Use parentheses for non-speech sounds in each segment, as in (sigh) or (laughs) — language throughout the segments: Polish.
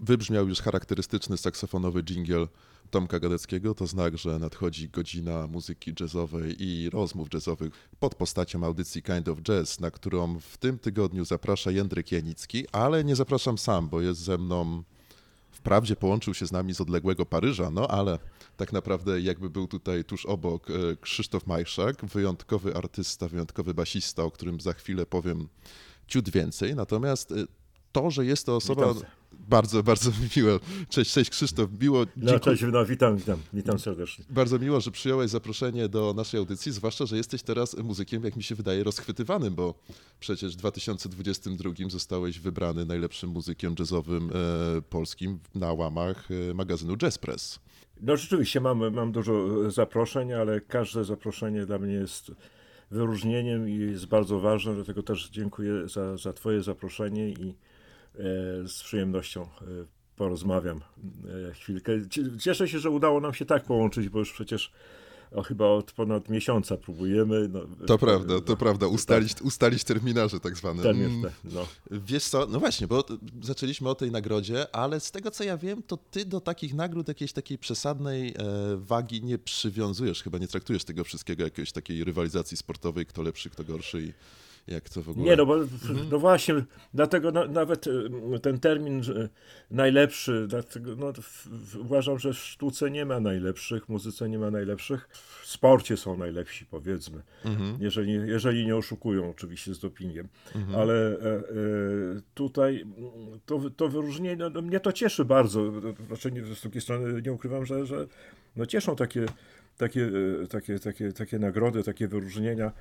Wybrzmiał już charakterystyczny saksofonowy dżingiel Tomka Gadeckiego. To znak, że nadchodzi godzina muzyki jazzowej i rozmów jazzowych pod postacią audycji Kind of Jazz, na którą w tym tygodniu zaprasza Jędryk Janicki, ale nie zapraszam sam, bo jest ze mną Wprawdzie połączył się z nami z odległego Paryża, no ale tak naprawdę jakby był tutaj tuż obok e, Krzysztof Majszak, wyjątkowy artysta, wyjątkowy basista, o którym za chwilę powiem ciut więcej. Natomiast e, to, że jest to osoba... Witam. Bardzo, bardzo miło. Cześć, cześć Krzysztof, miło. No, cześć, no, witam, witam, witam serdecznie. Bardzo miło, że przyjąłeś zaproszenie do naszej audycji, zwłaszcza, że jesteś teraz muzykiem, jak mi się wydaje, rozchwytywanym, bo przecież w 2022 zostałeś wybrany najlepszym muzykiem jazzowym e, polskim na łamach e, magazynu Jazz Press. No rzeczywiście mam, mam dużo zaproszeń, ale każde zaproszenie dla mnie jest wyróżnieniem i jest bardzo ważne, dlatego też dziękuję za, za twoje zaproszenie i e, z przyjemnością e, porozmawiam e, chwilkę. Cie- Cieszę się, że udało nam się tak połączyć, bo już przecież o, chyba od ponad miesiąca próbujemy. No, To prawda, to no, prawda, ustalić, ustalić terminarze tak zwane. Ten Mm, jest, no. Wiesz co, no właśnie, bo zaczęliśmy o tej nagrodzie, ale z tego co ja wiem, to ty do takich nagród jakiejś takiej przesadnej e, wagi nie przywiązujesz, chyba nie traktujesz tego wszystkiego jakiejś takiej rywalizacji sportowej, kto lepszy, kto gorszy i jak to w ogóle... Nie, no bo no właśnie, dlatego na, nawet y, ten termin najlepszy, dlatego no, uważam, że w sztuce nie ma najlepszych, w muzyce nie ma najlepszych, w sporcie są najlepsi, powiedzmy, Mhm. jeżeli, jeżeli nie oszukują oczywiście z dopingiem, ale e, e, tutaj to, to wyróżnienie, no, no, mnie to cieszy bardzo, znaczy nie, z drugiej strony nie ukrywam, że, że no, cieszą takie, takie, e, takie, takie, takie nagrody, takie wyróżnienia,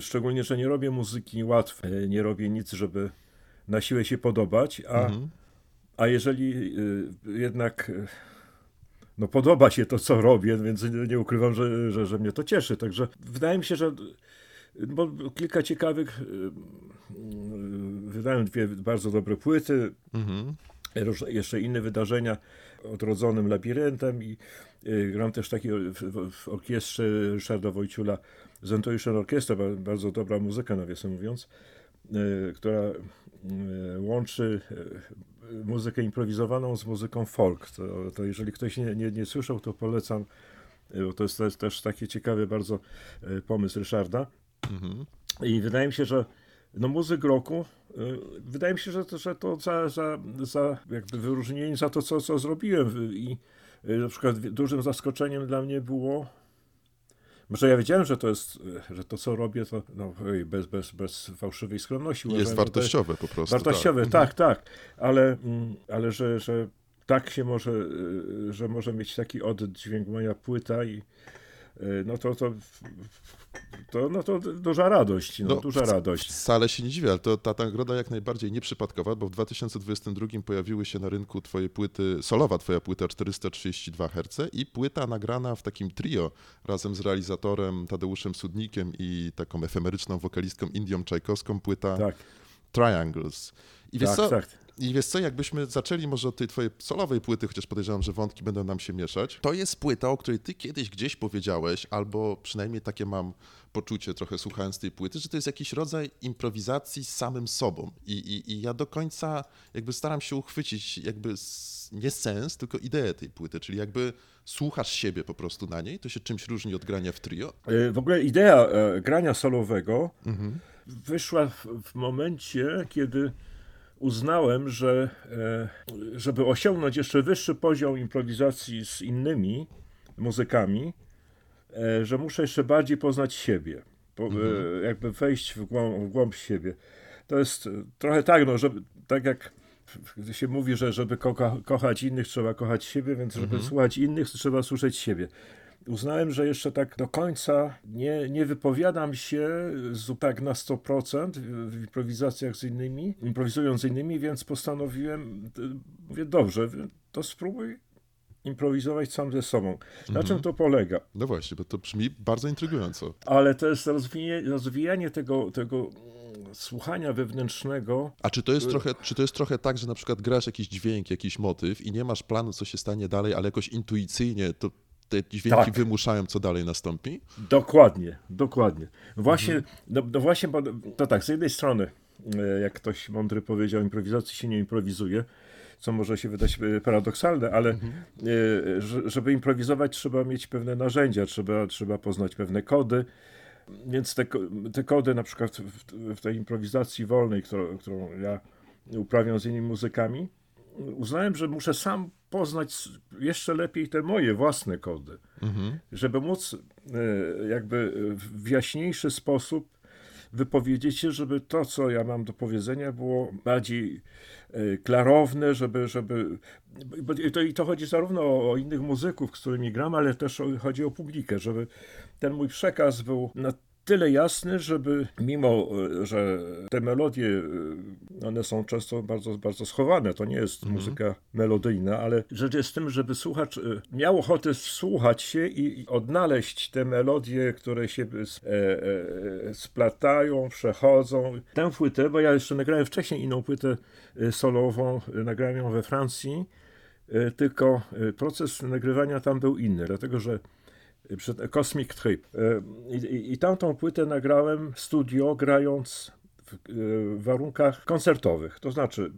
Szczególnie, że nie robię muzyki łatwej, e, nie robię nic, żeby na siłę się podobać, a, Mhm. a jeżeli y, jednak no podoba się to, co robię, więc nie, ukrywam, że, że, że mnie to cieszy. Także wydaje mi się, że bo kilka ciekawych, wydałem dwie bardzo dobre płyty, Mhm. jeszcze inne wydarzenia odrodzonym labiryntem i y, gram też taki w, w, orkiestrze Ryszarda Wojciula Zentoischen Orkiestra, ba- bardzo dobra muzyka nawiasem mówiąc, y, która y, łączy muzykę improwizowaną z muzyką folk. To, to jeżeli ktoś nie, nie, nie słyszał, to polecam, bo to jest też, też taki ciekawy bardzo pomysł Ryszarda. Mhm. I wydaje mi się, że no muzyk roku, y, wydaje mi się, że to, że to za, za, za jakby wyróżnienie za to, co, co zrobiłem. I y, na przykład dużym zaskoczeniem dla mnie było, może ja wiedziałem, że to jest, y, że to co robię, to no, bez, bez, bez fałszywej skromności. Jest to wartościowe po prostu. Wartościowe, tak. tak, tak, ale, mm, ale że, że tak się może, y, że może mieć taki oddźwięk moja płyta i y, no to, to, to, no to duża radość, no, No, duża radość. Wcale się nie dziwię, ale to ta nagroda jak najbardziej nieprzypadkowa, bo w 2022 pojawiły się na rynku twoje płyty, solowa twoja płyta 432 Hz i płyta nagrana w takim trio razem z realizatorem Tadeuszem Sudnikiem i taką efemeryczną wokalistką Indią Czajkowską, płyta Tak, Triangles. I wiesz tak, co, tak. I wiesz co, jakbyśmy zaczęli może od tej twojej solowej płyty, chociaż podejrzewam, że wątki będą nam się mieszać. To jest płyta, o której ty kiedyś gdzieś powiedziałeś, albo przynajmniej takie mam poczucie trochę słuchając tej płyty, że to jest jakiś rodzaj improwizacji z samym sobą. I, i, i ja do końca jakby staram się uchwycić jakby nie sens, tylko ideę tej płyty, czyli jakby słuchasz siebie po prostu na niej, to się czymś różni od grania w trio. Y, W ogóle idea e, grania solowego wyszła w, w momencie, kiedy uznałem, że e, żeby osiągnąć jeszcze wyższy poziom improwizacji z innymi muzykami, e, że muszę jeszcze bardziej poznać siebie, e, jakby wejść w głąb, w głąb siebie. To jest trochę tak, no, żeby, tak jak gdy się mówi, że żeby kocha, kochać innych, trzeba kochać siebie, więc żeby słuchać innych, trzeba słyszeć siebie. Uznałem, że jeszcze tak do końca nie, nie wypowiadam się z, tak na 100% w, improwizacjach z innymi, improwizując z innymi, więc postanowiłem, y, mówię, dobrze, to spróbuj improwizować sam ze sobą. Na czym to polega? No właśnie, bo to brzmi bardzo intrygująco. Ale to jest rozwijanie, rozwijanie tego, tego słuchania wewnętrznego. A czy to, jest trochę, czy to jest trochę tak, że na przykład grasz jakiś dźwięk, jakiś motyw i nie masz planu, co się stanie dalej, ale jakoś intuicyjnie to te dźwięki tak. wymuszają, co dalej nastąpi? Dokładnie, dokładnie. Właśnie, mhm. no, no, właśnie, bo to tak, z jednej strony, e, jak ktoś mądry powiedział, improwizacji się nie improwizuje, co może się wydać e, paradoksalne, ale mhm. E, żeby improwizować, trzeba mieć pewne narzędzia, trzeba, trzeba poznać pewne kody. Więc te, te kody, na przykład w, w tej improwizacji wolnej, którą, którą ja uprawiam z innymi muzykami, uznałem, że muszę sam poznać jeszcze lepiej te moje własne kody, mhm. żeby móc e, jakby w jaśniejszy sposób wypowiedzieć się, żeby to, co ja mam do powiedzenia, było bardziej e, klarowne, żeby, żeby bo to, i to chodzi zarówno o, o innych muzyków, z którymi gram, ale też o, chodzi o publikę, żeby ten mój przekaz był na tyle jasny, żeby mimo, e, że te melodie, e, one są często bardzo, bardzo schowane, to nie jest mhm. muzyka melodyjna, ale rzecz jest w tym, żeby słuchacz e, miał ochotę słuchać się i odnaleźć te melodie, które się splatają, przechodzą. Tę płytę, bo ja jeszcze nagrałem wcześniej inną płytę solową, nagrałem ją we Francji, tylko proces nagrywania tam był inny, dlatego że przed Cosmic Trip. E, I, i, tamtą płytę nagrałem studio, grając w, e, w warunkach koncertowych. To znaczy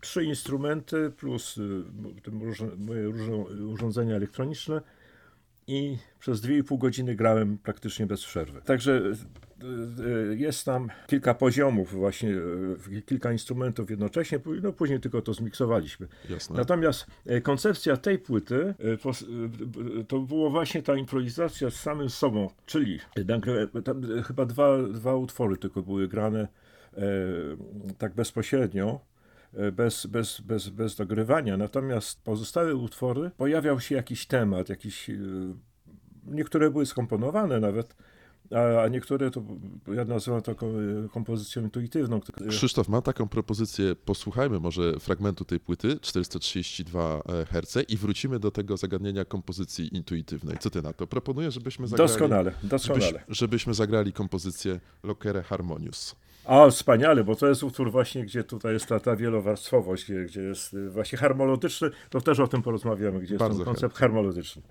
trzy instrumenty plus e, różne, moje różne urządzenia elektroniczne i przez 2,5 godziny grałem praktycznie bez przerwy. Także jest tam kilka poziomów, właśnie y, kilka instrumentów jednocześnie, no później tylko to zmiksowaliśmy. Jasne. Natomiast y, koncepcja tej płyty to było właśnie ta improwizacja z samym sobą, czyli chyba dwa, dwa utwory tylko były grane tak bezpośrednio bez, bez, bez, bez dogrywania. Natomiast pozostałe utwory pojawiał się jakiś temat, jakiś. Niektóre były skomponowane nawet, a, niektóre to ja nazywam to kompozycją intuitywną. Krzysztof, mam taką propozycję, posłuchajmy może fragmentu tej płyty 432 Hz i wrócimy do tego zagadnienia kompozycji intuitywnej. Co ty na to? Proponuję, żebyśmy zagrali... Doskonale, doskonale. Żebyś, żebyśmy zagrali kompozycję Lokere Harmonius. A, wspaniale, bo to jest utwór właśnie, gdzie tutaj jest ta, ta wielowarstwowość, gdzie, gdzie jest właśnie harmolotyczny, to też o tym porozmawiamy, gdzie Bardzo jest ten koncept harmolotyczny.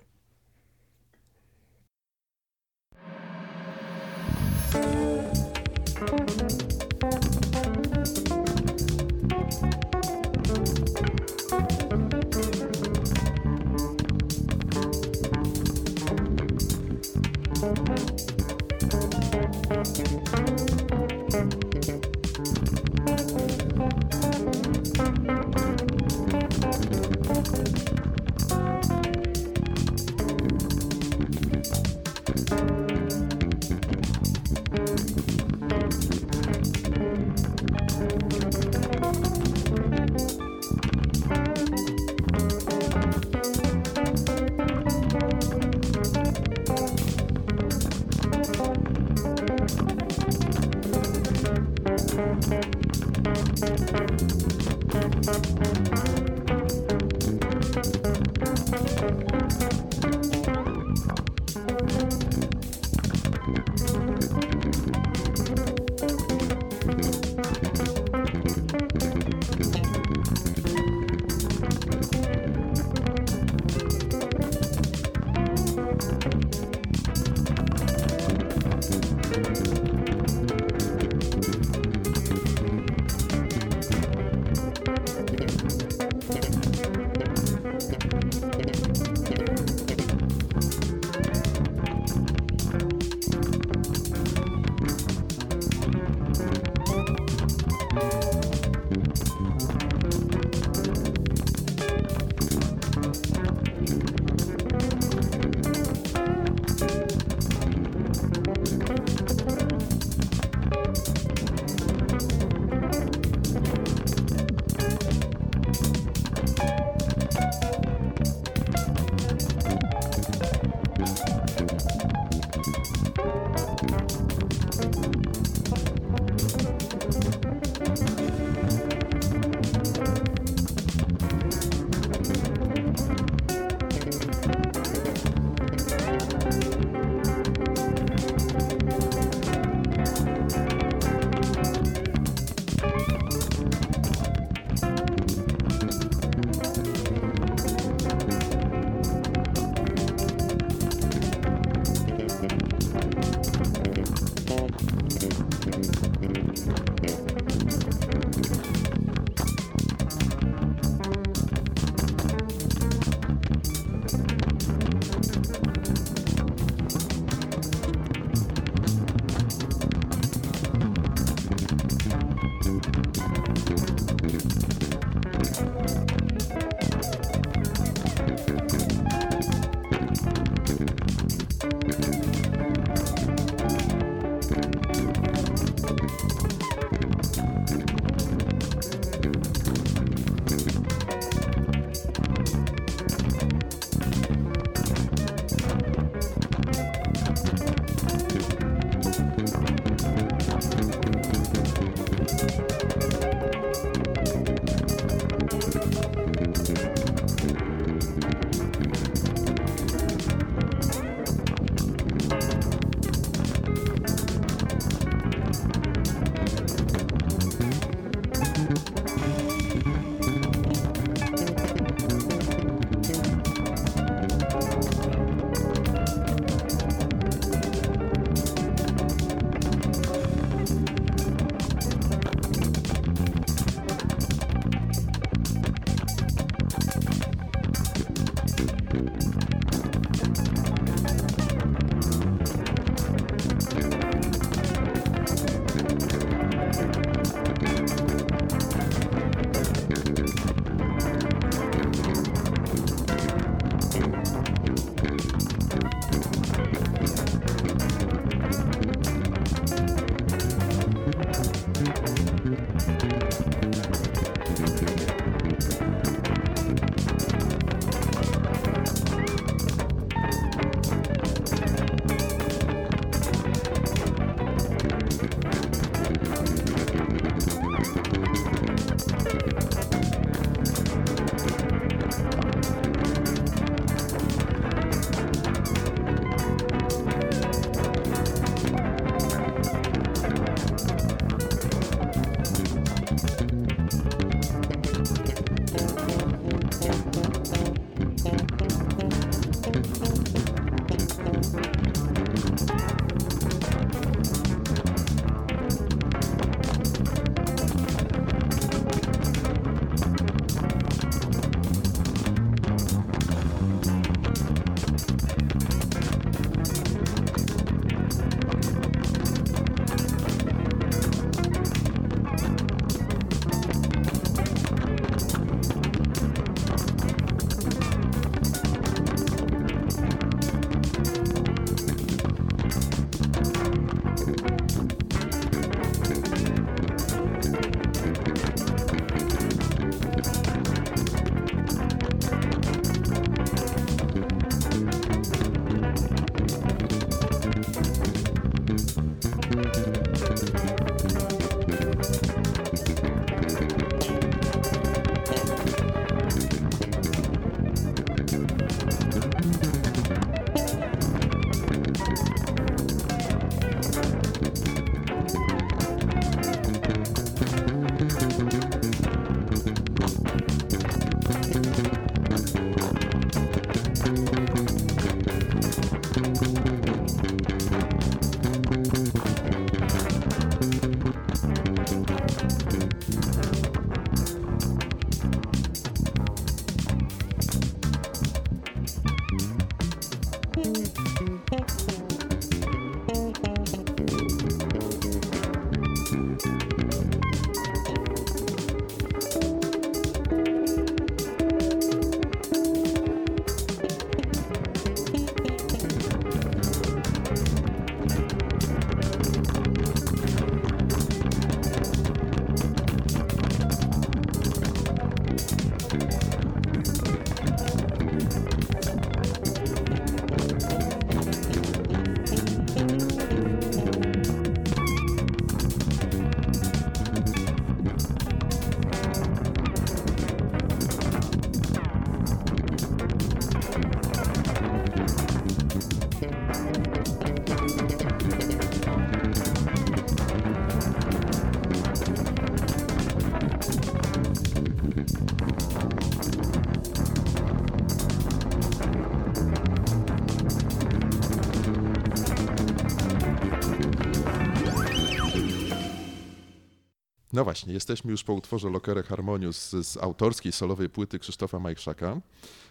No właśnie, jesteśmy już po utworze Lokere Harmonius z, z autorskiej solowej płyty Krzysztofa Majchrzaka,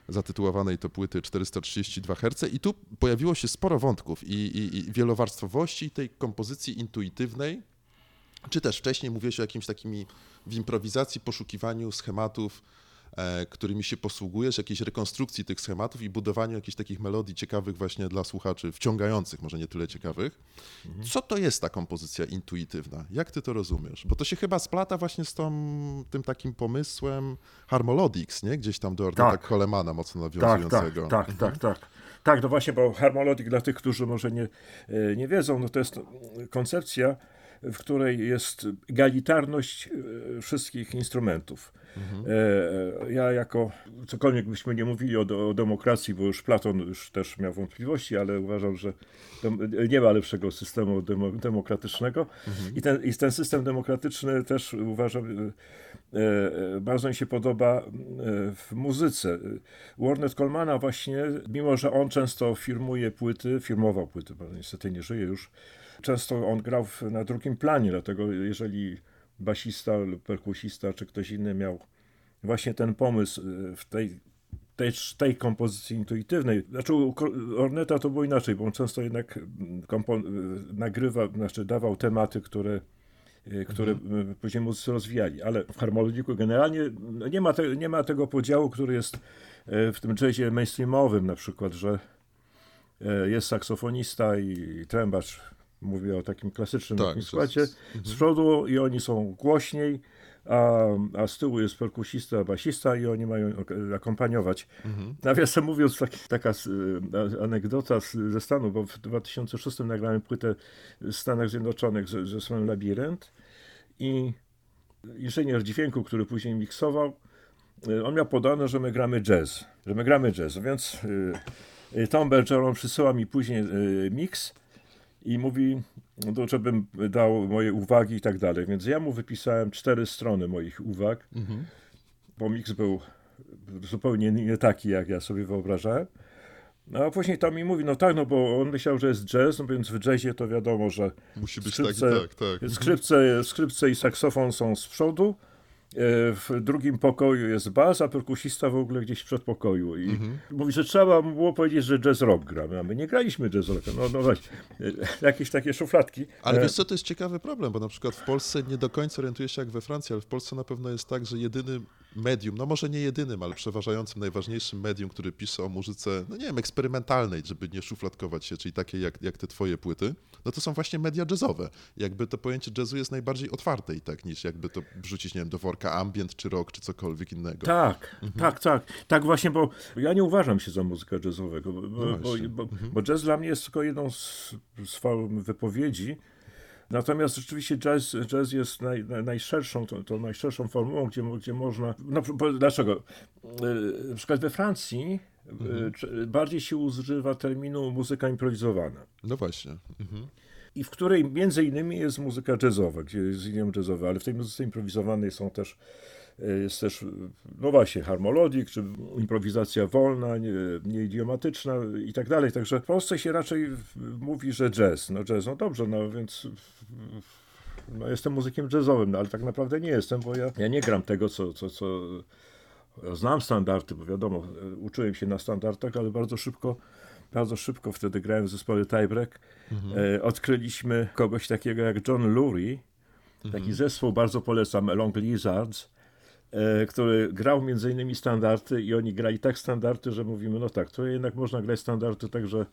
zatytułowanej to płyty 432 Hz. I tu pojawiło się sporo wątków i, i, i wielowarstwowości tej kompozycji intuitywnej, czy też wcześniej mówiłeś o jakimś takim w improwizacji, poszukiwaniu schematów, którymi się posługujesz, jakiejś rekonstrukcji tych schematów i budowaniu jakichś takich melodii ciekawych właśnie dla słuchaczy, wciągających, może nie tyle ciekawych. Mhm. Co to jest ta kompozycja intuitywna? Jak ty to rozumiesz? Bo to się chyba splata właśnie z tą, tym takim pomysłem Harmolodics, nie? Gdzieś tam do Arneta tak. Colemana mocno nawiązującego. Tak, tak, tak, tak. Tak, no właśnie, bo Harmolodic dla tych, którzy może nie, e, nie wiedzą, no to jest koncepcja, w której jest egalitarność e, wszystkich instrumentów. Mhm. Ja jako, cokolwiek byśmy nie mówili o, o, demokracji, bo już Platon już też miał wątpliwości, ale uważam, że nie ma lepszego systemu demokratycznego. Mhm. I, ten, I ten system demokratyczny też uważam, bardzo mi się podoba w muzyce. Warner Colmana właśnie, mimo że on często firmuje płyty, firmował płyty, bo niestety nie żyje już, często on grał na drugim planie, dlatego jeżeli basista lub perkusista czy ktoś inny miał właśnie ten pomysł y, w tej, tej, tej kompozycji intuitywnej. Znaczy u Orneta to było inaczej, bo on często jednak y, nagrywa, znaczy dawał tematy, które y, które mhm. później muzycy rozwijali, ale w harmoniku generalnie no, nie ma, te, nie ma tego podziału, który jest w tym jazzie mainstreamowym na przykład, że jest saksofonista i trębacz mówię o takim klasycznym tak, składzie, z, z przodu i oni są głośniej, a, a z tyłu jest perkusista, basista i oni mają akompaniować. Mhm. Nawiasem mówiąc, taki, taka anegdota z, ze Stanu, bo w 2006 nagrałem płytę w Stanach Zjednoczonych ze zespołem Labirynt i inżynier dźwięku, który później miksował, e, on miał podane, że my gramy jazz, że my gramy jazz, więc e, Tom Bergeron przysyła mi później miks i mówi, no, żebym dał moje uwagi i tak dalej. Więc ja mu wypisałem cztery strony moich uwag, mhm. bo miks był zupełnie nie taki, jak ja sobie wyobrażałem. No a później tam mi mówi, no tak, no bo on myślał, że jest jazz, no więc w jazzie to wiadomo, że Musi być skrzypce, tak, tak, tak. Skrzypce, skrzypce i saksofon są z przodu, w drugim pokoju jest bas, a perkusista w ogóle gdzieś w przedpokoju. I mhm. mówi, że trzeba było powiedzieć, że jazz rock gramy, a my nie graliśmy jazz rocka. No, no właśnie, e, jakieś takie szufladki. Ale e, wiesz co, to jest ciekawy problem, bo na przykład w Polsce nie do końca orientuję się jak we Francji, ale w Polsce na pewno jest tak, że jedyny medium, no może nie jedynym, ale przeważającym, najważniejszym medium, który pisze o muzyce, no nie wiem, eksperymentalnej, żeby nie szufladkować się, czyli takie jak, jak te twoje płyty, no to są właśnie media jazzowe. Jakby to pojęcie jazzu jest najbardziej otwarte i tak, niż jakby to wrzucić, nie wiem, do worka ambient, czy rock, czy cokolwiek innego. Tak, mhm. tak, tak. Tak właśnie, bo ja nie uważam się za muzykę jazzowego, bo, no bo, bo, mhm. bo jazz dla mnie jest tylko jedną z, z form wypowiedzi, Natomiast rzeczywiście jazz, jazz jest naj, najszerszą, tą, tą najszerszą formułą, gdzie, gdzie można. No, dlaczego? E, na przykład we Francji mhm. bardziej się używa terminu muzyka improwizowana. No właśnie. Mhm. I w której między innymi jest muzyka jazzowa, gdzie jest linia jazzowa, ale w tej muzyce improwizowanej są też e, jest też, no właśnie, harmolodik, czy improwizacja wolna, nie, nieidiomatyczna i tak dalej. Także w Polsce się raczej mówi, że jazz. No jazz, no dobrze, no więc no jestem muzykiem jazzowym, no ale tak naprawdę nie jestem, bo ja, ja nie gram tego, co, co, co znam standardy, bo wiadomo, uczyłem się na standardach, ale bardzo szybko bardzo szybko wtedy grałem w zespole Tiebreak, mhm. odkryliśmy kogoś takiego jak John Lurie, taki mhm. zespół, bardzo polecam, Long Lizards, E, który grał między innymi standardy i oni grali tak standardy, że mówimy, no tak, to jednak można grać standardy tak, że,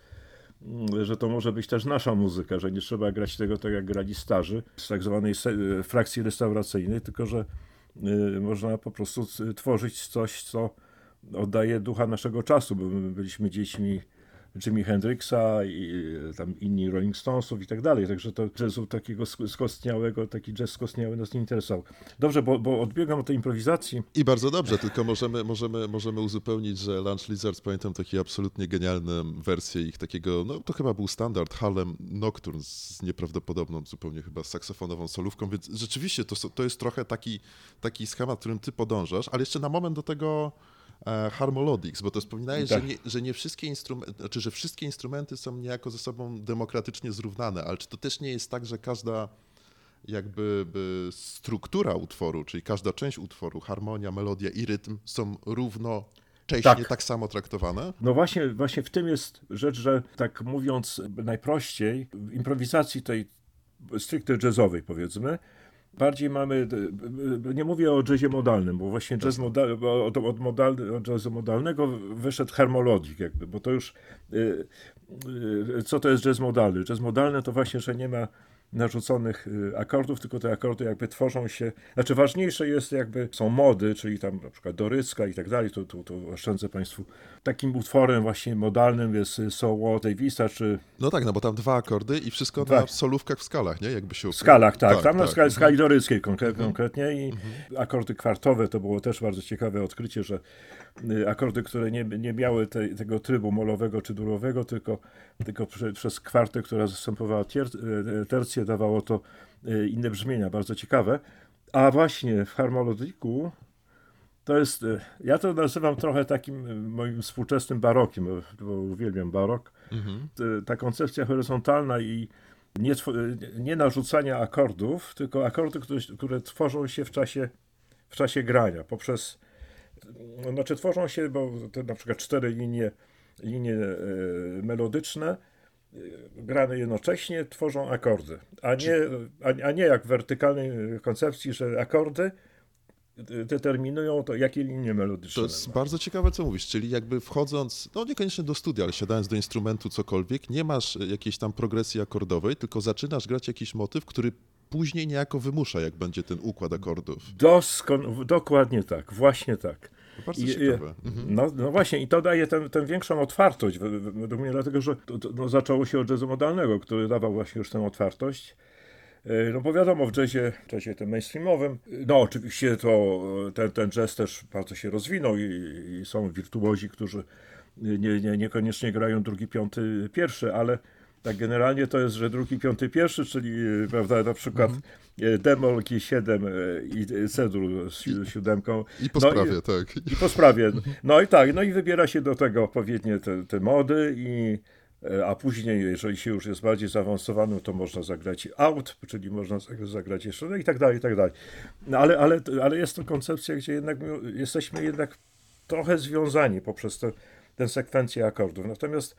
mm, że to może być też nasza muzyka, że nie trzeba grać tego tak jak grali starzy z tak zwanej e, frakcji restauracyjnej, tylko że e, można po prostu tworzyć coś, co oddaje ducha naszego czasu, bo my byliśmy dziećmi Jimi Hendrixa i tam inni Rolling Stonesów i tak dalej. Także to jazzu takiego skostniałego, taki jazz skostniały nas nie interesował. Dobrze, bo, bo odbiegam od tej improwizacji. I bardzo dobrze, tylko możemy, możemy, możemy uzupełnić, że Lunch Lizards, pamiętam takie absolutnie genialne wersje ich takiego, no to chyba był standard Harlem Nocturne z nieprawdopodobną zupełnie chyba saksofonową solówką, więc rzeczywiście to, to jest trochę taki, taki schemat, którym ty podążasz, ale jeszcze na moment do tego E, Harmolodics, bo to wspominałeś, tak. że, nie, że nie wszystkie instrumenty, znaczy, że wszystkie instrumenty są niejako ze sobą demokratycznie zrównane, ale czy to też nie jest tak, że każda jakby struktura utworu, czyli każda część utworu, harmonia, melodia i rytm są równo tak. tak samo traktowane? No właśnie, właśnie w tym jest rzecz, że tak mówiąc najprościej, w improwizacji tej stricte jazzowej powiedzmy, Bardziej mamy, nie mówię o jazzie modalnym, bo właśnie jazz modal, od, od, modal, od jazzu modalnego wyszedł harmologik jakby, bo to już, y, y, co to jest jazz modalny? Jazz modalny to właśnie, że nie ma narzuconych y, akordów, tylko te akordy jakby tworzą się, znaczy ważniejsze jest jakby, są mody, czyli tam na przykład Dorycka i tak dalej, to, to, to oszczędzę Państwu. Takim utworem właśnie modalnym jest y, So What Davisa, czy... No tak, no bo tam dwa akordy i wszystko dwa. na solówkach w skalach, nie? Jakby się... W skalach, tak, tak tam tak. na skali, skali doryckiej konkre mhm. konkretnie i mhm. akordy kwartowe, to było też bardzo ciekawe odkrycie, że y, akordy, które nie, nie miały te, tego trybu molowego czy durowego, tylko, tylko prze, przez kwartę, która zastępowała tier, tercję, dawało to e, inne brzmienia, bardzo ciekawe. A właśnie w harmolodiku to jest, e, ja to nazywam trochę takim e, moim współczesnym barokiem, bo, bo uwielbiam barok. Mhm. Ta koncepcja horyzontalna i nie, nie narzucania akordów, tylko akordy, które, które tworzą się w czasie, w czasie grania poprzez, znaczy tworzą się, bo te na przykład cztery linie, linie melodyczne grane jednocześnie tworzą akordy, a nie, a, a nie jak w wertykalnej koncepcji, że akordy determinują to, jakie linie melodyczne. To jest bardzo ciekawe, co mówisz, czyli jakby wchodząc, no niekoniecznie do studia, ale siadając do instrumentu cokolwiek, nie masz jakiejś tam progresji akordowej, tylko zaczynasz grać jakiś motyw, który później niejako wymusza, jak będzie ten układ akordów. Doskon dokładnie tak, właśnie tak. Bardzo I, ciekawe. Mhm. No, no, właśnie, i to daje tę, tę większą otwartość, według mnie, dlatego że to, to, no, zaczęło się od jazzu modalnego, który dawał właśnie już tę otwartość. E, no bo wiadomo, w jazzie, w jazzie tym mainstreamowym, no oczywiście to ten, ten jazz też bardzo się rozwinął i, i są wirtuozi, którzy nie, nie, niekoniecznie grają drugi, piąty, pierwszy, ale tak generalnie to jest, że drugi, piąty, pierwszy, czyli prawda, na przykład mm -hmm. Demol G7 e, i Cedur z siódemką. I po no sprawie, i, tak. I po sprawie. No i tak, no i wybiera się do tego odpowiednie te, te mody i e, a później, jeżeli się już jest bardziej zaawansowanym, to można zagrać out, czyli można zagrać jeszcze, no i tak dalej, i tak dalej. No ale, ale, ale jest to koncepcja, gdzie jednak jesteśmy jednak trochę związani poprzez te, tę sekwencję akordów. Natomiast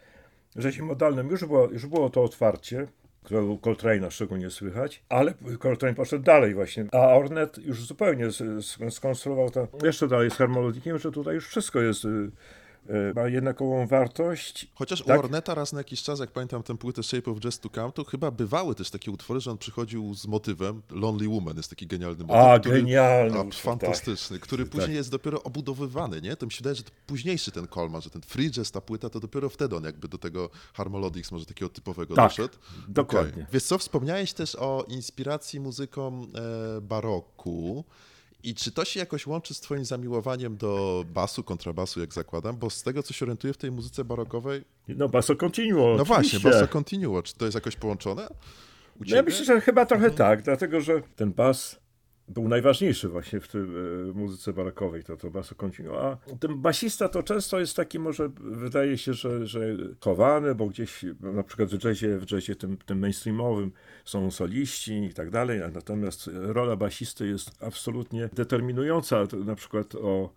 rzezi modalnym już było, już było to otwarcie, którego Coltrane'a szczególnie słychać, ale Coltrane poszedł dalej właśnie, a Ornet już zupełnie skonstruował to. Jeszcze dalej z harmonikiem, że tutaj już wszystko jest y, ma jednakową wartość. Chociaż tak? u Orneta raz na jakiś czas, jak pamiętam tę płytę Shape of Jazz to Come, to chyba bywały też takie utwory, że on przychodził z motywem, Lonely Woman jest taki genialny motyw. A, który, genialny. A, fantastyczny, tak. który później tak. jest dopiero obudowywany, nie? To mi się wydaje, że późniejszy ten Coleman, że ten free jazz, ta płyta, to dopiero wtedy on jakby do tego Harmolodics może takiego typowego tak, doszedł. dokładnie. Okay. Wiesz co, wspomniałeś też o inspiracji muzyką e, baroku. I czy to się jakoś łączy z twoim zamiłowaniem do basu, kontrabasu, jak zakładam? Bo z tego, co się orientuję w tej muzyce barokowej... No basso continuo, No oczywiście. właśnie, basso continuo. Czy to jest jakoś połączone? No ja myślę, że chyba trochę mhm. tak, dlatego że ten bas był najważniejszy właśnie w tej muzyce barokowej, to, to basso continuo. A ten basista to często jest taki, może wydaje się, że, że chowany, bo gdzieś na przykład w jazzie, w jazzie tym, tym mainstreamowym są soliści i tak dalej, natomiast rola basisty jest absolutnie determinująca, na przykład o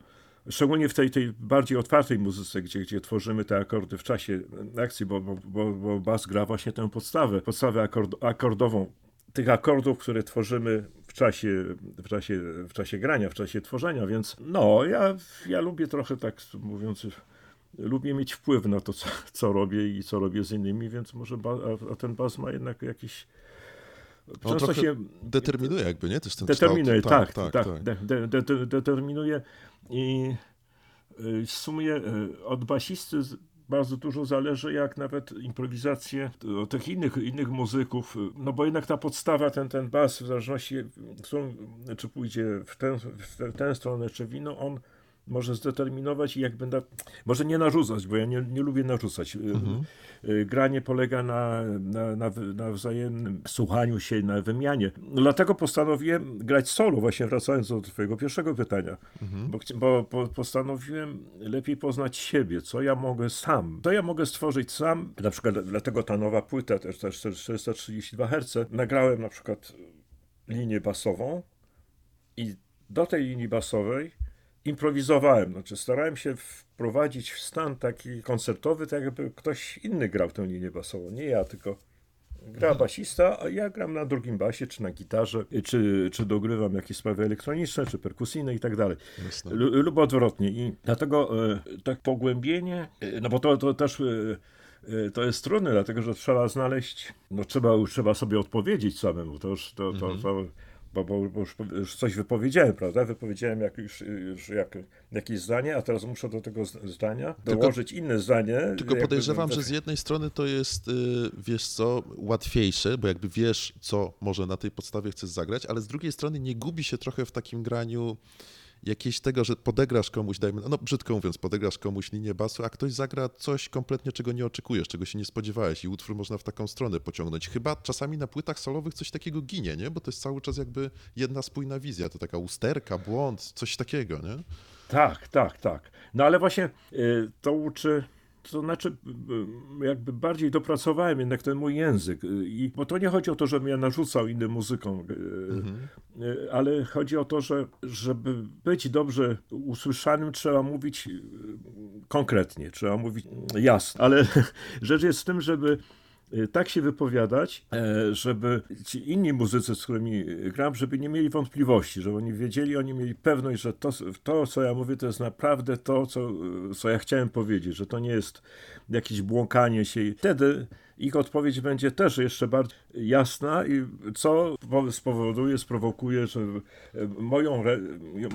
szczególnie w tej, tej bardziej otwartej muzyce, gdzie, gdzie tworzymy te akordy w czasie akcji, bo, bo, bo, bo bas gra właśnie tę podstawę, podstawę akord, akordową tych akordów, które tworzymy czasie, w, czasie, w czasie grania, w czasie tworzenia, więc no, ja, ja lubię trochę tak mówiąc, lubię mieć wpływ na to, co, co robię i co robię z innymi, więc może ba, a, a ten bas ma jednak jakiś on Często się determinuje jakby, nie? Też ten determinuje, tak, tak, tak, tak. De, de, de, determinuje i y, w sumie y, od basisty bardzo dużo zależy, jak nawet improwizacje tych innych, innych muzyków, no bo jednak ta podstawa, ten, ten bas, w zależności, czy pójdzie w tę, w tę stronę, czy w inną, on może zdeterminować i jak będę, może nie narzucać, bo ja nie, nie lubię narzucać. Y, mhm. Y, granie polega na, na, na, na, wzajemnym słuchaniu się, na wymianie. Dlatego postanowiłem grać solo, właśnie wracając do twojego pierwszego pytania, mhm. bo, bo, postanowiłem lepiej poznać siebie, co ja mogę sam, co ja mogę stworzyć sam, na przykład dlatego ta nowa płyta, też, też 432 Hz, nagrałem na przykład linię basową i do tej linii basowej improwizowałem, znaczy starałem się wprowadzić w stan taki koncertowy, tak jakby ktoś inny grał tę linię basową, nie ja, tylko gra mhm. basista, a ja gram na drugim basie, czy na gitarze, czy, czy dogrywam jakieś sprawy elektroniczne, czy perkusyjne i tak dalej. Lub odwrotnie. I dlatego e, tak pogłębienie, e, no bo to, to też e, e, to jest trudne, dlatego że trzeba znaleźć, no trzeba, trzeba sobie odpowiedzieć samemu. To już to, to, mhm. to bo, bo, bo już, już, coś wypowiedziałem, prawda? Wypowiedziałem jak, już, już jak, jakieś zdanie, a teraz muszę do tego zdania dołożyć tylko, inne zdanie. Tylko podejrzewam, że z jednej strony to jest, y, wiesz co, łatwiejsze, bo jakby wiesz, co może na tej podstawie chcesz zagrać, ale z drugiej strony nie gubi się trochę w takim graniu jakieś tego, że podegrasz komuś, dajmy, no brzydko mówiąc, podegrasz komuś linię basu, a ktoś zagra coś kompletnie, czego nie oczekujesz, czego się nie spodziewałeś i utwór można w taką stronę pociągnąć. Chyba czasami na płytach solowych coś takiego ginie, nie? Bo to jest cały czas jakby jedna spójna wizja, to taka usterka, błąd, coś takiego, nie? Tak, tak, tak. No ale właśnie y, to uczy to znaczy jakby bardziej dopracowałem jednak ten mój język. I, bo to nie chodzi o to, żebym ja narzucał innym muzykom, mhm. ale chodzi o to, że żeby być dobrze usłyszanym, trzeba mówić konkretnie, trzeba mówić jasno. Ale (laughs) rzecz jest w tym, żeby Y, tak się wypowiadać, e, żeby ci inni muzycy, z którymi gram, żeby nie mieli wątpliwości, żeby oni wiedzieli, oni mieli pewność, że to, to co ja mówię, to jest naprawdę to, co, co ja chciałem powiedzieć, że to nie jest jakieś błąkanie się. I wtedy ich odpowiedź będzie też jeszcze bardziej jasna i co spowoduje, sprowokuje, że moją,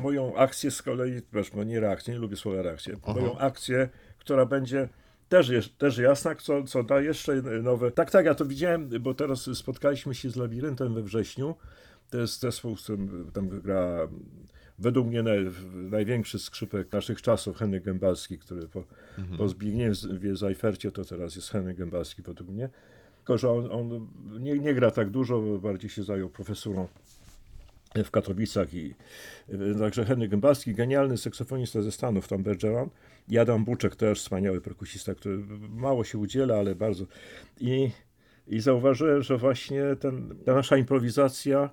moją akcję z kolei, przepraszam, nie reakcję, nie lubię słowa reakcję, Aha. moją akcję, która będzie też, jest, też jasna, co, co da jeszcze nowe. Tak, tak, ja to widziałem, bo teraz spotkaliśmy się z Labiryntem we wrześniu. To jest zespół, z którym tam gra według mnie naj, największy skrzypek naszych czasów, Henryk Gębalski, który po, mhm. po Zbigniewie Zajfercie to teraz jest Henryk Gębalski według mnie. Tylko, że on, on nie, nie gra tak dużo, bardziej się zajął profesurą w Katowicach i także Henryk Gębalski, genialny saksofonista ze Stanów, tam Bergeron i Adam Buczek też wspaniały perkusista, który mało się udziela, ale bardzo. I, i zauważyłem, że właśnie ten, ta nasza improwizacja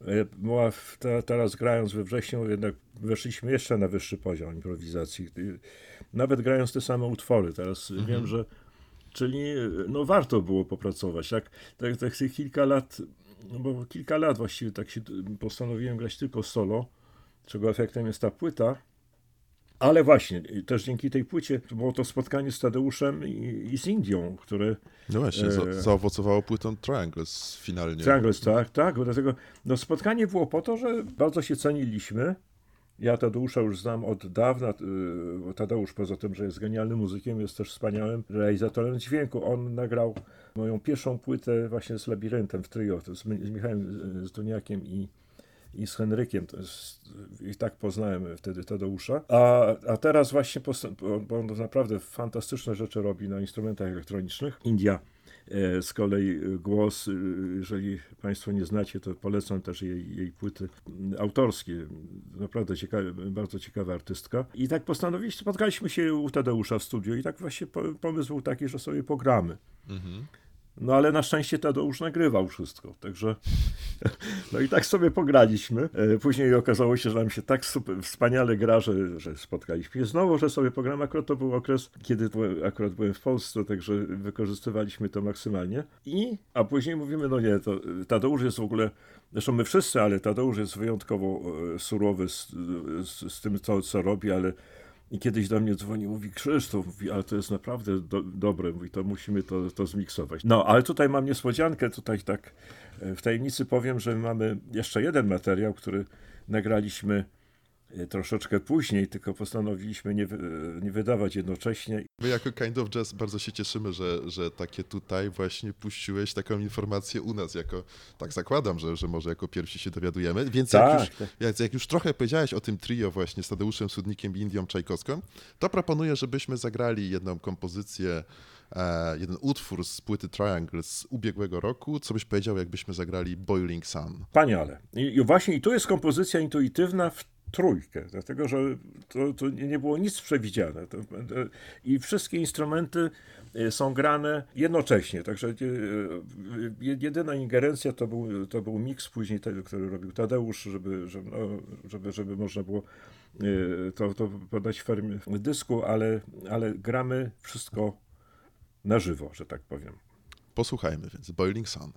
e, była w, te, teraz grając we wrześniu jednak weszliśmy jeszcze na wyższy poziom improwizacji nawet grając te same utwory. Teraz mhm. wiem, że czyli no warto było popracować. Tak, tak, tak tych kilka lat no bo kilka lat właściwie tak się postanowiłem grać tylko solo, czego efektem jest ta płyta. Ale właśnie, też dzięki tej płycie było to spotkanie z Tadeuszem i, i z Indią, które... No właśnie, e, zaowocowało płytą Triangles finalnie. Triangles, tak, tak. Dlatego no, spotkanie było po to, że bardzo się ceniliśmy. Ja Tadeusza już znam od dawna. Y, Tadeusz, poza tym, że jest genialnym muzykiem, jest też wspaniałym realizatorem dźwięku. On nagrał moją pierwszą płytę właśnie z Labiryntem w trio, z, Michałem Zduniakiem i, i z Henrykiem. Jest, I tak poznałem wtedy Tadeusza. A, a teraz właśnie, bo on naprawdę fantastyczne rzeczy robi na instrumentach elektronicznych. India z kolei głos, e, jeżeli Państwo nie znacie, to polecam też jej, jej płyty autorskie. Naprawdę ciekawe, bardzo ciekawa artystka. I tak postanowiliśmy, spotkaliśmy się u Tadeusza w studiu i tak właśnie pomysł był taki, że sobie pogramy. Mhm. No ale na szczęście Tadeusz nagrywał wszystko, także (laughs) no i tak sobie pograliśmy. E, Później okazało się, że nam się tak super, wspaniale gra, że, że spotkaliśmy się znowu, że sobie pogramy. Akurat to był okres, kiedy akurat byłem w Polsce, także wykorzystywaliśmy to maksymalnie. I, a później mówimy, no nie, to Tadeusz jest w ogóle, zresztą my wszyscy, ale Tadeusz jest wyjątkowo e, surowy z, z, z tym, co, co robi, ale i kiedyś do mnie dzwoni, mówi Krzysztof, mówi, ale to jest naprawdę do, dobre, mówi, to musimy to, to zmiksować. No, ale tutaj mam niespodziankę, tutaj tak e, w tajemnicy powiem, że mamy jeszcze jeden materiał, który nagraliśmy troszeczkę później, tylko postanowiliśmy nie, nie wydawać jednocześnie. My jako Kind of Jazz bardzo się cieszymy, że, że takie tutaj właśnie puściłeś taką informację u nas, jako, tak zakładam, że, że może jako pierwsi się dowiadujemy, więc Tak, jak, już, jak, jak już trochę powiedziałeś o tym trio właśnie z Tadeuszem Sudnikiem i Indią Czajkowską, to proponuję, żebyśmy zagrali jedną kompozycję, e, jeden utwór z płyty Triangle z ubiegłego roku, co byś powiedział, jakbyśmy zagrali Boiling Sun. Wspaniale. I, I właśnie i tu jest kompozycja intuitywna w trójkę, dlatego że to, to nie było nic przewidziane. E, I wszystkie instrumenty e, są grane jednocześnie, także e, je- jedyna ingerencja to był, to był miks później tego, który robił Tadeusz, żeby, żeby, no, żeby, żeby można było to, to podać w formie dysku, ale, ale gramy wszystko na żywo, że tak powiem. Posłuchajmy więc Boiling Sun.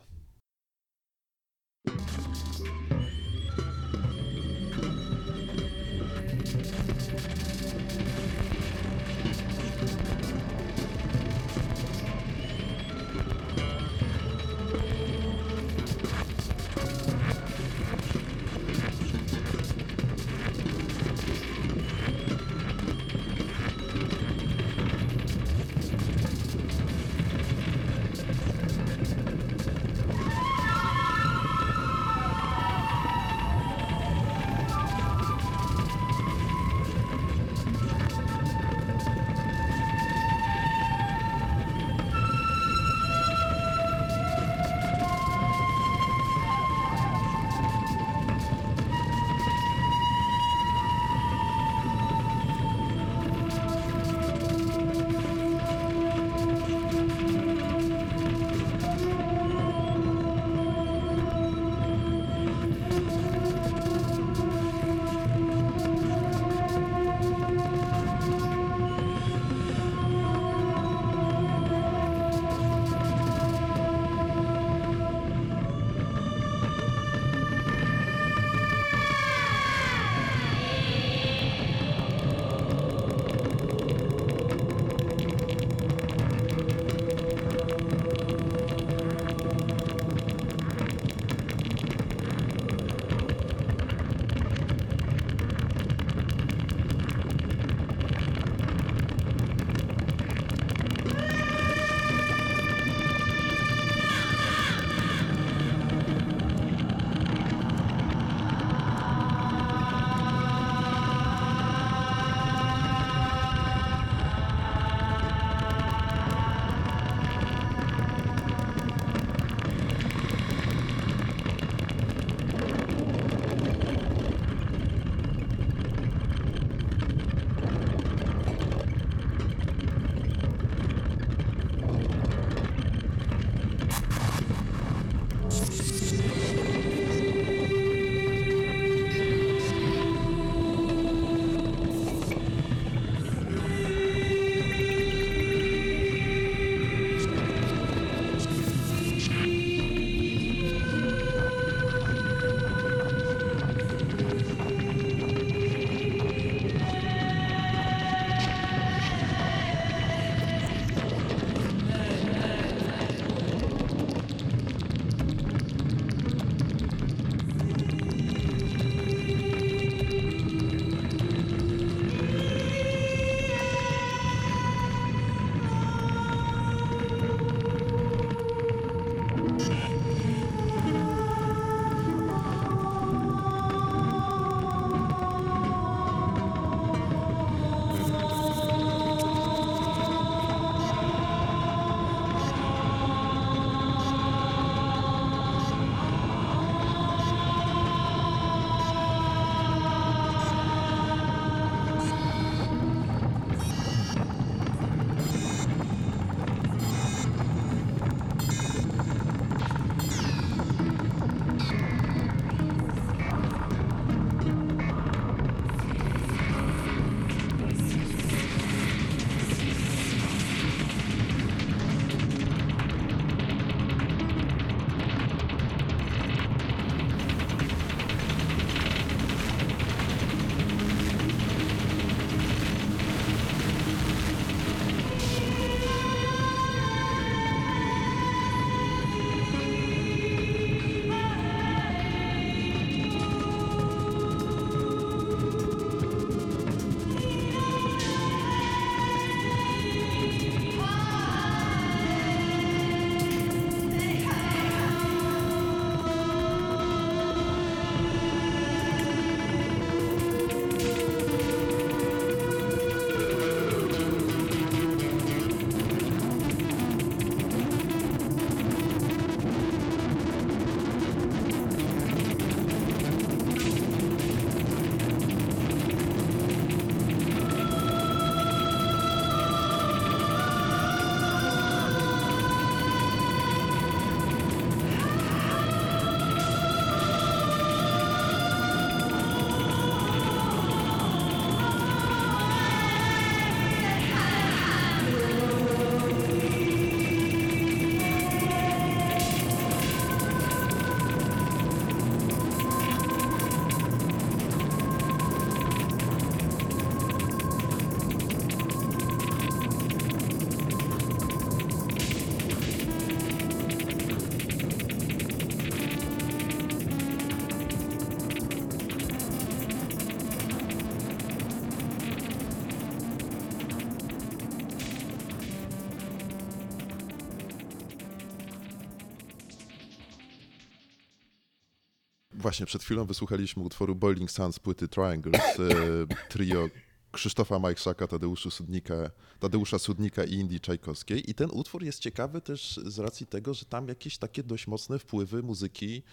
Właśnie, przed chwilą wysłuchaliśmy utworu Boiling Sun z płyty Triangles, e, (coughs) trio Krzysztofa Majszaka, Tadeusza Sudnika, Tadeusza Sudnika i Indii Czajkowskiej. I ten utwór jest ciekawy też z racji tego, że tam jakieś takie dość mocne wpływy muzyki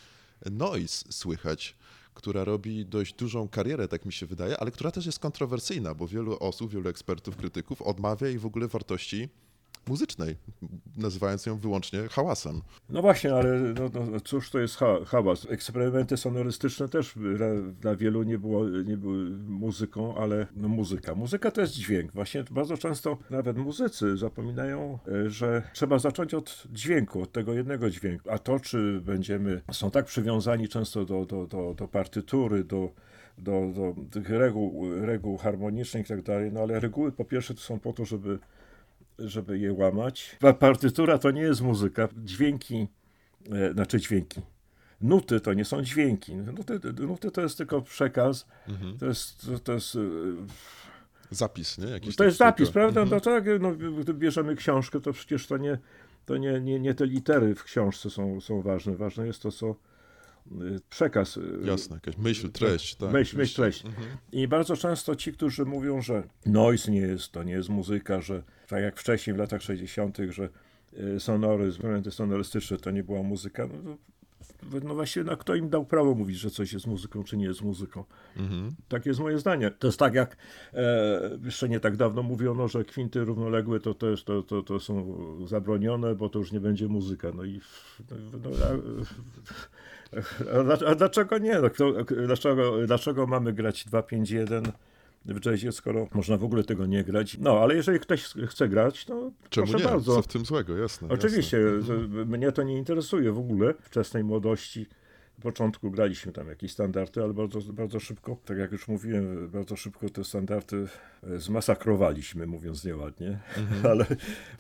noise słychać, która robi dość dużą karierę, tak mi się wydaje, ale która też jest kontrowersyjna, bo wielu osób, wielu ekspertów, krytyków odmawia jej w ogóle wartości muzycznej, nazywając ją wyłącznie hałasem. No właśnie, ale no, no, cóż to jest ha hałas? Eksperymenty sonorystyczne też dla wielu nie, było, nie były muzyką, ale no, muzyka. Muzyka to jest dźwięk. Właśnie bardzo często nawet muzycy zapominają, e, że trzeba zacząć od dźwięku, od tego jednego dźwięku. A to, czy będziemy, są tak przywiązani często do, do, do, do partytury, do do, do tych reguł, reguł harmonicznych i tak dalej, no ale reguły po pierwsze to są po to, żeby żeby je łamać. Partytura to nie jest muzyka. Dźwięki, e, znaczy dźwięki. Nuty to nie są dźwięki. Nuty, nuty to jest tylko przekaz. Mhm. To jest. To, jest e, Zapis, nie? Jakiś to jest zapis, tylko... prawda? Mhm. No tak, no, gdy bierzemy książkę, to przecież to nie, to nie, nie, nie te litery w książce są, są ważne. Ważne jest to, co przekaz. Y, Jasne, jakaś myśl, treść. Tak, myśl, myśl, treść. Mhm. I bardzo często ci, którzy mówią, że noise nie jest, to nie jest muzyka, że tak jak wcześniej w latach 60., że y, sonoryzm, elementy sonorystyczne to nie była muzyka, no, no właśnie, no kto im dał prawo mówić, że coś jest muzyką, czy nie jest muzyką. Mhm. Tak jest moje zdanie. To jest tak, jak e, jeszcze nie tak dawno mówiono, że kwinty równoległe to, to, jest, to, to, to są zabronione, bo to już nie będzie muzyka. No i no, no, a dlaczego nie? No, dlaczego, dlaczego mamy grać 2-5-1 w jazzie, skoro można w ogóle tego nie grać? No, ale jeżeli ktoś chce grać, to Czemu proszę nie? bardzo. Co w tym złego, jasne. Oczywiście, jasne. mnie to nie interesuje w ogóle. Wczesnej młodości początku graliśmy tam jakieś standardy, ale bardzo, bardzo szybko, tak jak już mówiłem, bardzo szybko te standardy e, zmasakrowaliśmy, mówiąc nieładnie, mhm. (laughs) ale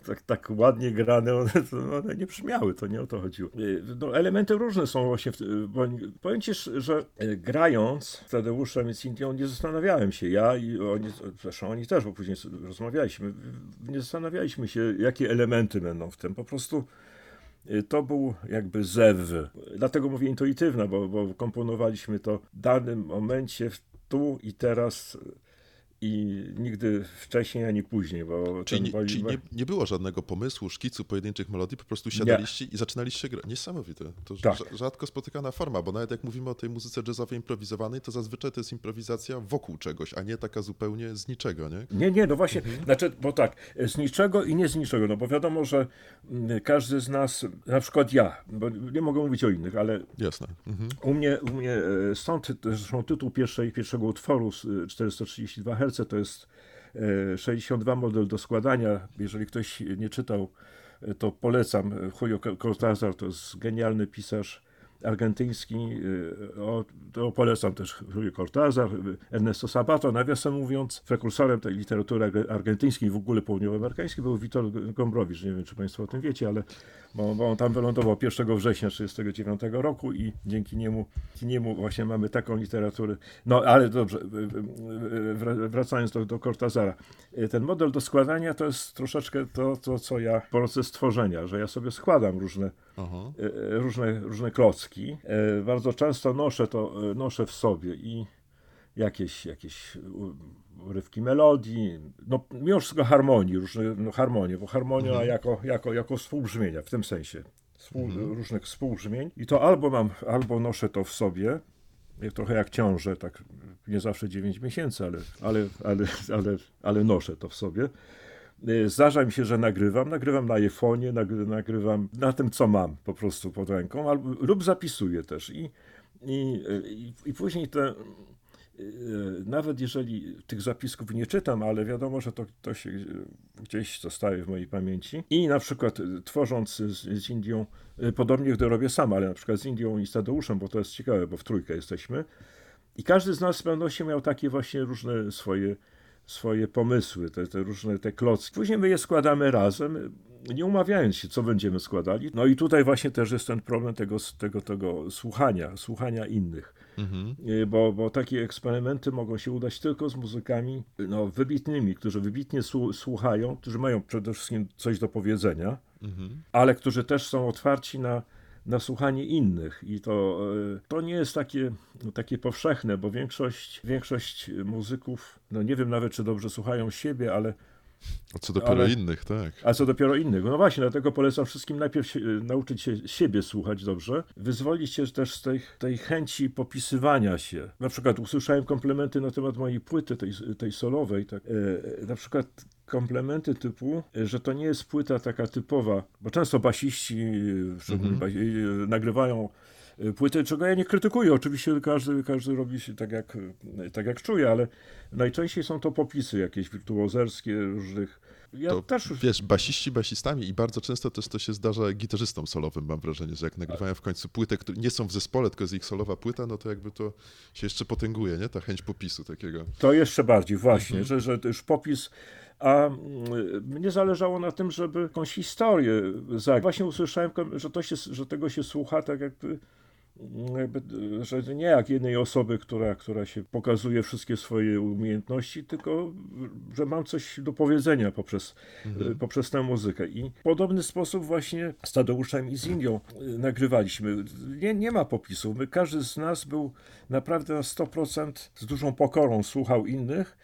tak, tak ładnie grane one, one nie brzmiały, to nie o to chodziło. E, no, elementy różne są właśnie, w, bo powiem ci, że e, grając z Tadeuszem i z Indią nie zastanawiałem się, ja i oni, zresztą oni też, bo później rozmawialiśmy, nie zastanawialiśmy się, jakie elementy będą w tym, po prostu to był jakby zew. Dlatego mówię intuitywna, bo, bo komponowaliśmy to w danym momencie, tu i teraz i nigdy wcześniej ani później. Bo czyli, nie, czyli nie, nie, było żadnego pomysłu, szkicu pojedynczych melodii, po prostu siadaliście nie. i zaczynaliście grać. Niesamowite. To tak. rzadko spotykana forma, bo nawet jak mówimy o tej muzyce jazzowej improwizowanej, to zazwyczaj to jest improwizacja wokół czegoś, a nie taka zupełnie z niczego, nie? Nie, nie, no właśnie, mhm. znaczy, bo tak, z niczego i nie z niczego, no bo wiadomo, że mm, każdy z nas, na przykład ja, bo nie mogę mówić o innych, ale Jasne. Mhm. U, mnie, u mnie e, stąd zresztą tytuł pierwszej, pierwszego utworu 432 Hz to jest 62 e, model do składania. Jeżeli ktoś nie czytał, e, to polecam. Julio Cortázar to jest genialny pisarz argentyński. Y, o, to polecam też Julio Cortázar, Ernesto Sabato. Nawiasem mówiąc, prekursorem tej literatury argentyńskiej, w ogóle południowoamerykańskiej był Witold Gombrowicz. Nie wiem, czy Państwo o tym wiecie, ale bo, bo on tam wylądował 1 września 1939 roku i dzięki niemu, dzięki niemu właśnie mamy taką literaturę. No ale dobrze, wracając do, do Cortázara. Y, ten model do składania to jest troszeczkę to, to, co ja, proces tworzenia, że ja sobie składam różne, Aha. Y, różne, różne klocki E, bardzo często noszę to, e, noszę w sobie i jakieś, jakieś urywki melodii, no mimo wszystko harmonii, różne no, harmonie, bo harmonia mhm. jako, jako, jako współbrzmienia w tym sensie, Współ, mhm. różnych współbrzmień i to albo mam, albo noszę to w sobie, trochę jak ciążę, tak nie zawsze 9 miesięcy, ale, ale, ale, ale, ale noszę to w sobie, zdarza mi się, że nagrywam, nagrywam na iPhone'ie, nagrywam na tym, co mam po prostu pod ręką, albo, lub zapisuję też. I, i, i, i później te, y, nawet jeżeli tych zapisków nie czytam, ale wiadomo, że to, to się gdzieś zostaje w mojej pamięci. I na przykład y, tworząc z, z Indią, podobnie gdy robię sam, ale na przykład z Indią i z Tadeuszem, bo to jest ciekawe, bo w trójkę jesteśmy. I każdy z nas z pewnością miał takie właśnie różne swoje swoje pomysły, te, te różne te klocki. Później my je składamy razem, nie umawiając się, co będziemy składali. No i tutaj właśnie też jest ten problem tego, tego, tego słuchania, słuchania innych. Mhm. Y, bo, bo takie eksperymenty mogą się udać tylko z muzykami no, wybitnymi, którzy wybitnie słuchają, którzy mają przede wszystkim coś do powiedzenia, mhm. ale którzy też są otwarci na na słuchanie innych i to, e, to nie jest takie, takie powszechne, bo większość, większość muzyków, no nie wiem nawet czy dobrze słuchają siebie, ale a co dopiero ale, innych, tak. A co dopiero innych. No właśnie, dlatego polecam wszystkim najpierw się, nauczyć się siebie słuchać dobrze, wyzwolić się też z tej, tej chęci popisywania się. Na przykład usłyszałem komplementy na temat mojej płyty, tej, tej solowej. Tak. E, na przykład komplementy typu, że to nie jest płyta taka typowa, bo często basiści mm -hmm. nagrywają e, płyty, czego ja nie krytykuję. Oczywiście każdy, każdy robi się tak jak, tak jak czuje, ale najczęściej są to popisy jakieś wirtuozerskie różnych. Ja to, też... Wiesz, basiści basistami i bardzo często też to się zdarza gitarzystom solowym, mam wrażenie, że jak nagrywają w końcu płytę, które nie są w zespole, tylko jest ich solowa płyta, no to jakby to się jeszcze potęguje, nie? Ta chęć popisu takiego. To jeszcze bardziej, właśnie, mhm. że, że już popis a mm, mnie zależało na tym, żeby jakąś historię zagrać. Właśnie usłyszałem, że, to się, że tego się słucha tak jakby, mm, jakby, że nie jak jednej osoby, która, która się pokazuje wszystkie swoje umiejętności, tylko że mam coś do powiedzenia poprzez, mhm. poprzez tę muzykę. I w podobny sposób właśnie z Tadeuszem i z Indią nagrywaliśmy. Nie, nie ma popisu. My, każdy z nas był naprawdę na 100% z dużą pokorą słuchał innych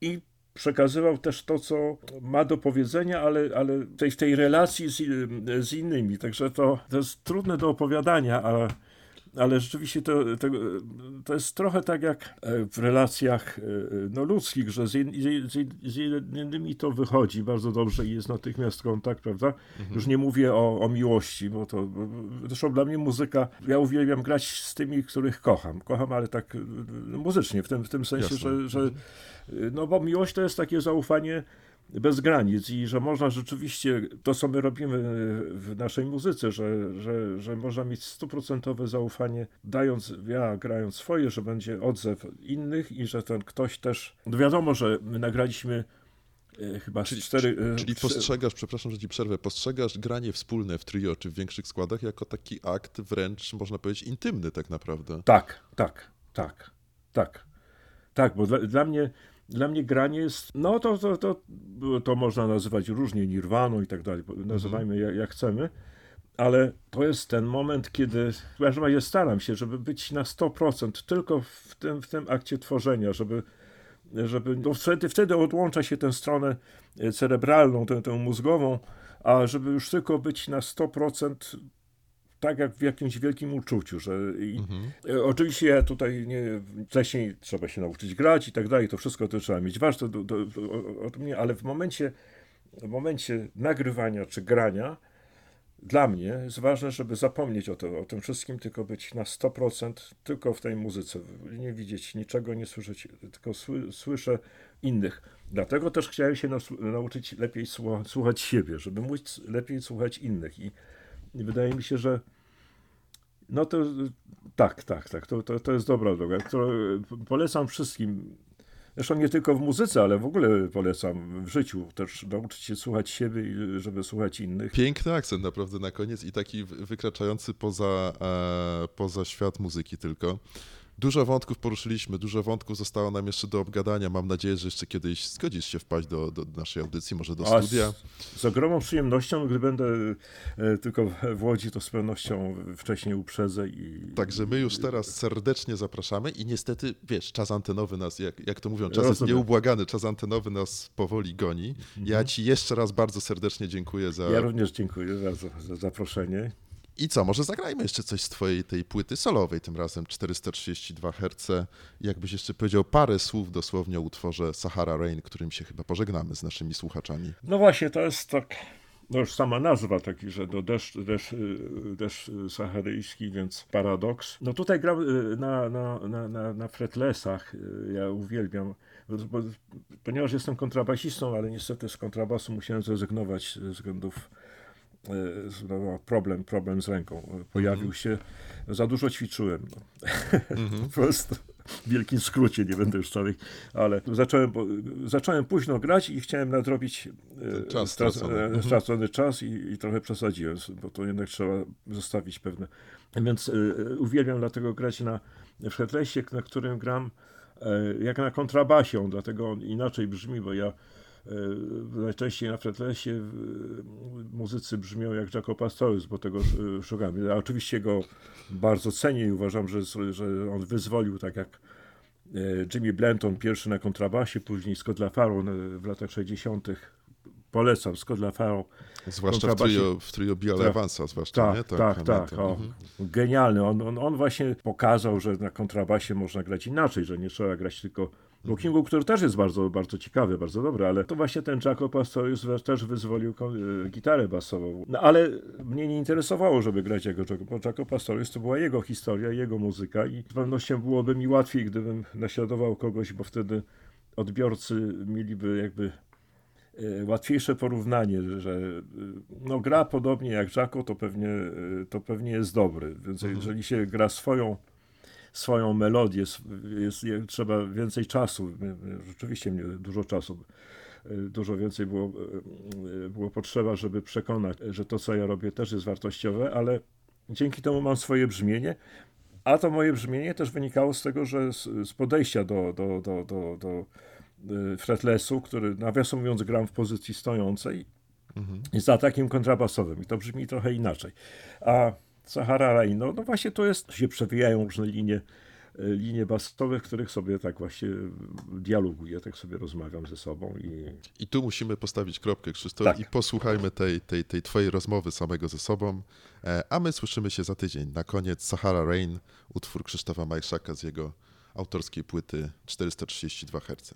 i przekazywał też to, co ma do powiedzenia, ale, ale tej, tej relacji z, z innymi. Także to, to jest trudne do opowiadania, a ale rzeczywiście to, to, to, jest trochę tak jak e, w relacjach e, no, ludzkich, że z, innymi to wychodzi bardzo dobrze i jest natychmiast kontakt, prawda? Mhm. Już nie mówię o, o miłości, bo to zresztą dla mnie muzyka, ja uwielbiam grać z tymi, których kocham. Kocham, ale tak e, muzycznie, w tym, w tym sensie, że, że mhm. no bo miłość to jest takie zaufanie bez granic i że można rzeczywiście to, co my robimy w naszej muzyce, że, że, że można mieć stuprocentowe zaufanie, dając, ja grając swoje, że będzie odzew innych i że ten ktoś też, no wiadomo, że my nagraliśmy e, chyba czyli, cztery... E, czyli postrzegasz, przepraszam, że ci przerwę, postrzegasz granie wspólne w trio czy w większych składach jako taki akt wręcz, można powiedzieć, intymny tak naprawdę. Tak, tak, tak, tak. Tak, bo dla, dla mnie dla mnie granie jest, no to, to, to, to można nazywać różnie nirwaną i tak dalej, nazywajmy jak, jak chcemy, ale to jest ten moment, kiedy w każdym razie staram się, żeby być na 100% tylko w tym, w tym akcie tworzenia, żeby, żeby no wtedy, wtedy odłącza się tę stronę cerebralną, tę, tę mózgową, a żeby już tylko być na 100% tak jak w jakimś wielkim uczuciu, że i, mhm. E, oczywiście ja tutaj nie, wcześniej trzeba się nauczyć grać i tak dalej, to wszystko to trzeba mieć ważne do, do, do, od mnie, ale w momencie, w momencie nagrywania czy grania dla mnie jest ważne, żeby zapomnieć o, to, o tym wszystkim, tylko być na 100% tylko w tej muzyce, nie widzieć niczego, nie słyszeć, tylko sły, słyszę innych. Dlatego też chciałem się nauczyć lepiej słuchać siebie, żeby móc lepiej słuchać innych i wydaje mi się, że no to tak, tak, tak, to, to, to jest dobra droga, polecam wszystkim. Zresztą nie tylko w muzyce, ale w ogóle polecam w życiu też nauczyć się słuchać siebie żeby słuchać innych. Piękny akcent naprawdę na koniec i taki wykraczający poza, e, poza świat muzyki tylko. Dużo wątków poruszyliśmy, dużo wątków zostało nam jeszcze do obgadania. Mam nadzieję, że jeszcze kiedyś zgodzisz się wpaść do, do naszej audycji, może do studia. Z, z, ogromną przyjemnością, gdy będę e, tylko w Łodzi, to z pewnością wcześniej uprzedzę. I, Także my już teraz serdecznie zapraszamy i niestety, wiesz, czas antenowy nas, jak, jak to mówią, czas jest nieubłagany, czas antenowy nas powoli goni. Mhm. Ja ci jeszcze raz bardzo serdecznie dziękuję za... Ja również dziękuję bardzo za zaproszenie. I co, może zagrajmy jeszcze coś z twojej tej płyty solowej, tym razem 432 Hz. Jakbyś jeszcze powiedział parę słów dosłownie o utworze Sahara Rain, którym się chyba pożegnamy z naszymi słuchaczami. No właśnie, to jest tak, no już sama nazwa taki, że do deszcz, deszcz, deszcz saharyjski, więc paradoks. No tutaj gram y, na, na, na, na, na fretlesach, y, ja uwielbiam, ponieważ jestem kontrabasistą, ale niestety z kontrabasu musiałem zrezygnować ze względów E, problem, problem z ręką. Pojawił -hmm. się, za dużo ćwiczyłem. No. -hmm. (laughs) po prostu w wielkim skrócie, nie będę już całych, ale zacząłem, zacząłem późno grać i chciałem nadrobić e, czas, stracony, mhm. stracony czas i, i, trochę przesadziłem, bo to jednak trzeba zostawić pewne. Więc y, uwielbiam dlatego grać na fretlessie, na którym gram y, jak na kontrabasie, dlatego on inaczej brzmi, bo ja E, najczęściej na fretlesie muzycy brzmią jak Jaco Pastorius, bo tego e, szukam. Ja oczywiście go bardzo cenię i uważam, że, że on wyzwolił tak jak e, Jimmy Blanton pierwszy na kontrabasie, później Scott LaFaro w latach 60. Polecam Scott LaFaro. Zwłaszcza w trio, w trio tak, Evansa, zwłaszcza, tak, nie? Tak, tak, tak. O, mhm. Genialny. On, on, on właśnie pokazał, że na kontrabasie można grać inaczej, że nie trzeba grać tylko Lookingu, który też jest bardzo, bardzo ciekawy, bardzo dobry, ale to właśnie ten Jaco Pastorius też wyzwolił e, gitarę basową. No ale mnie nie interesowało, żeby grać jego Jaco, bo Jaco Pastorius to była jego historia, jego muzyka i z pewnością byłoby mi łatwiej, gdybym naśladował kogoś, bo wtedy odbiorcy mieliby jakby e, łatwiejsze porównanie, że e, no, gra podobnie jak Jaco, to pewnie, to pewnie jest dobry. Więc mhm. jeżeli się gra swoją swoją melodię, jest, jest, trzeba więcej czasu, rzeczywiście mnie dużo czasu, dużo więcej było, było potrzeba, żeby przekonać, że to, co ja robię, też jest wartościowe, ale dzięki temu mam swoje brzmienie, a to moje brzmienie też wynikało z tego, że z, podejścia do, do, do, do, do y, fretlessu, który nawiasem mówiąc gram w pozycji stojącej, mhm. za takim kontrabasowym i to brzmi trochę inaczej. A Sahara Rain, no, no właśnie to jest, się przewijają różne linie, e, linie basowe, w których sobie tak właśnie dialoguję, tak sobie rozmawiam ze sobą. I, I tu musimy postawić kropkę, Krzysztof, tak. i posłuchajmy tej, tej, tej twojej rozmowy samego ze sobą, e, a my słyszymy się za tydzień. Na koniec Sahara Rain, utwór Krzysztofa Majszaka z jego autorskiej płyty 432 Hz.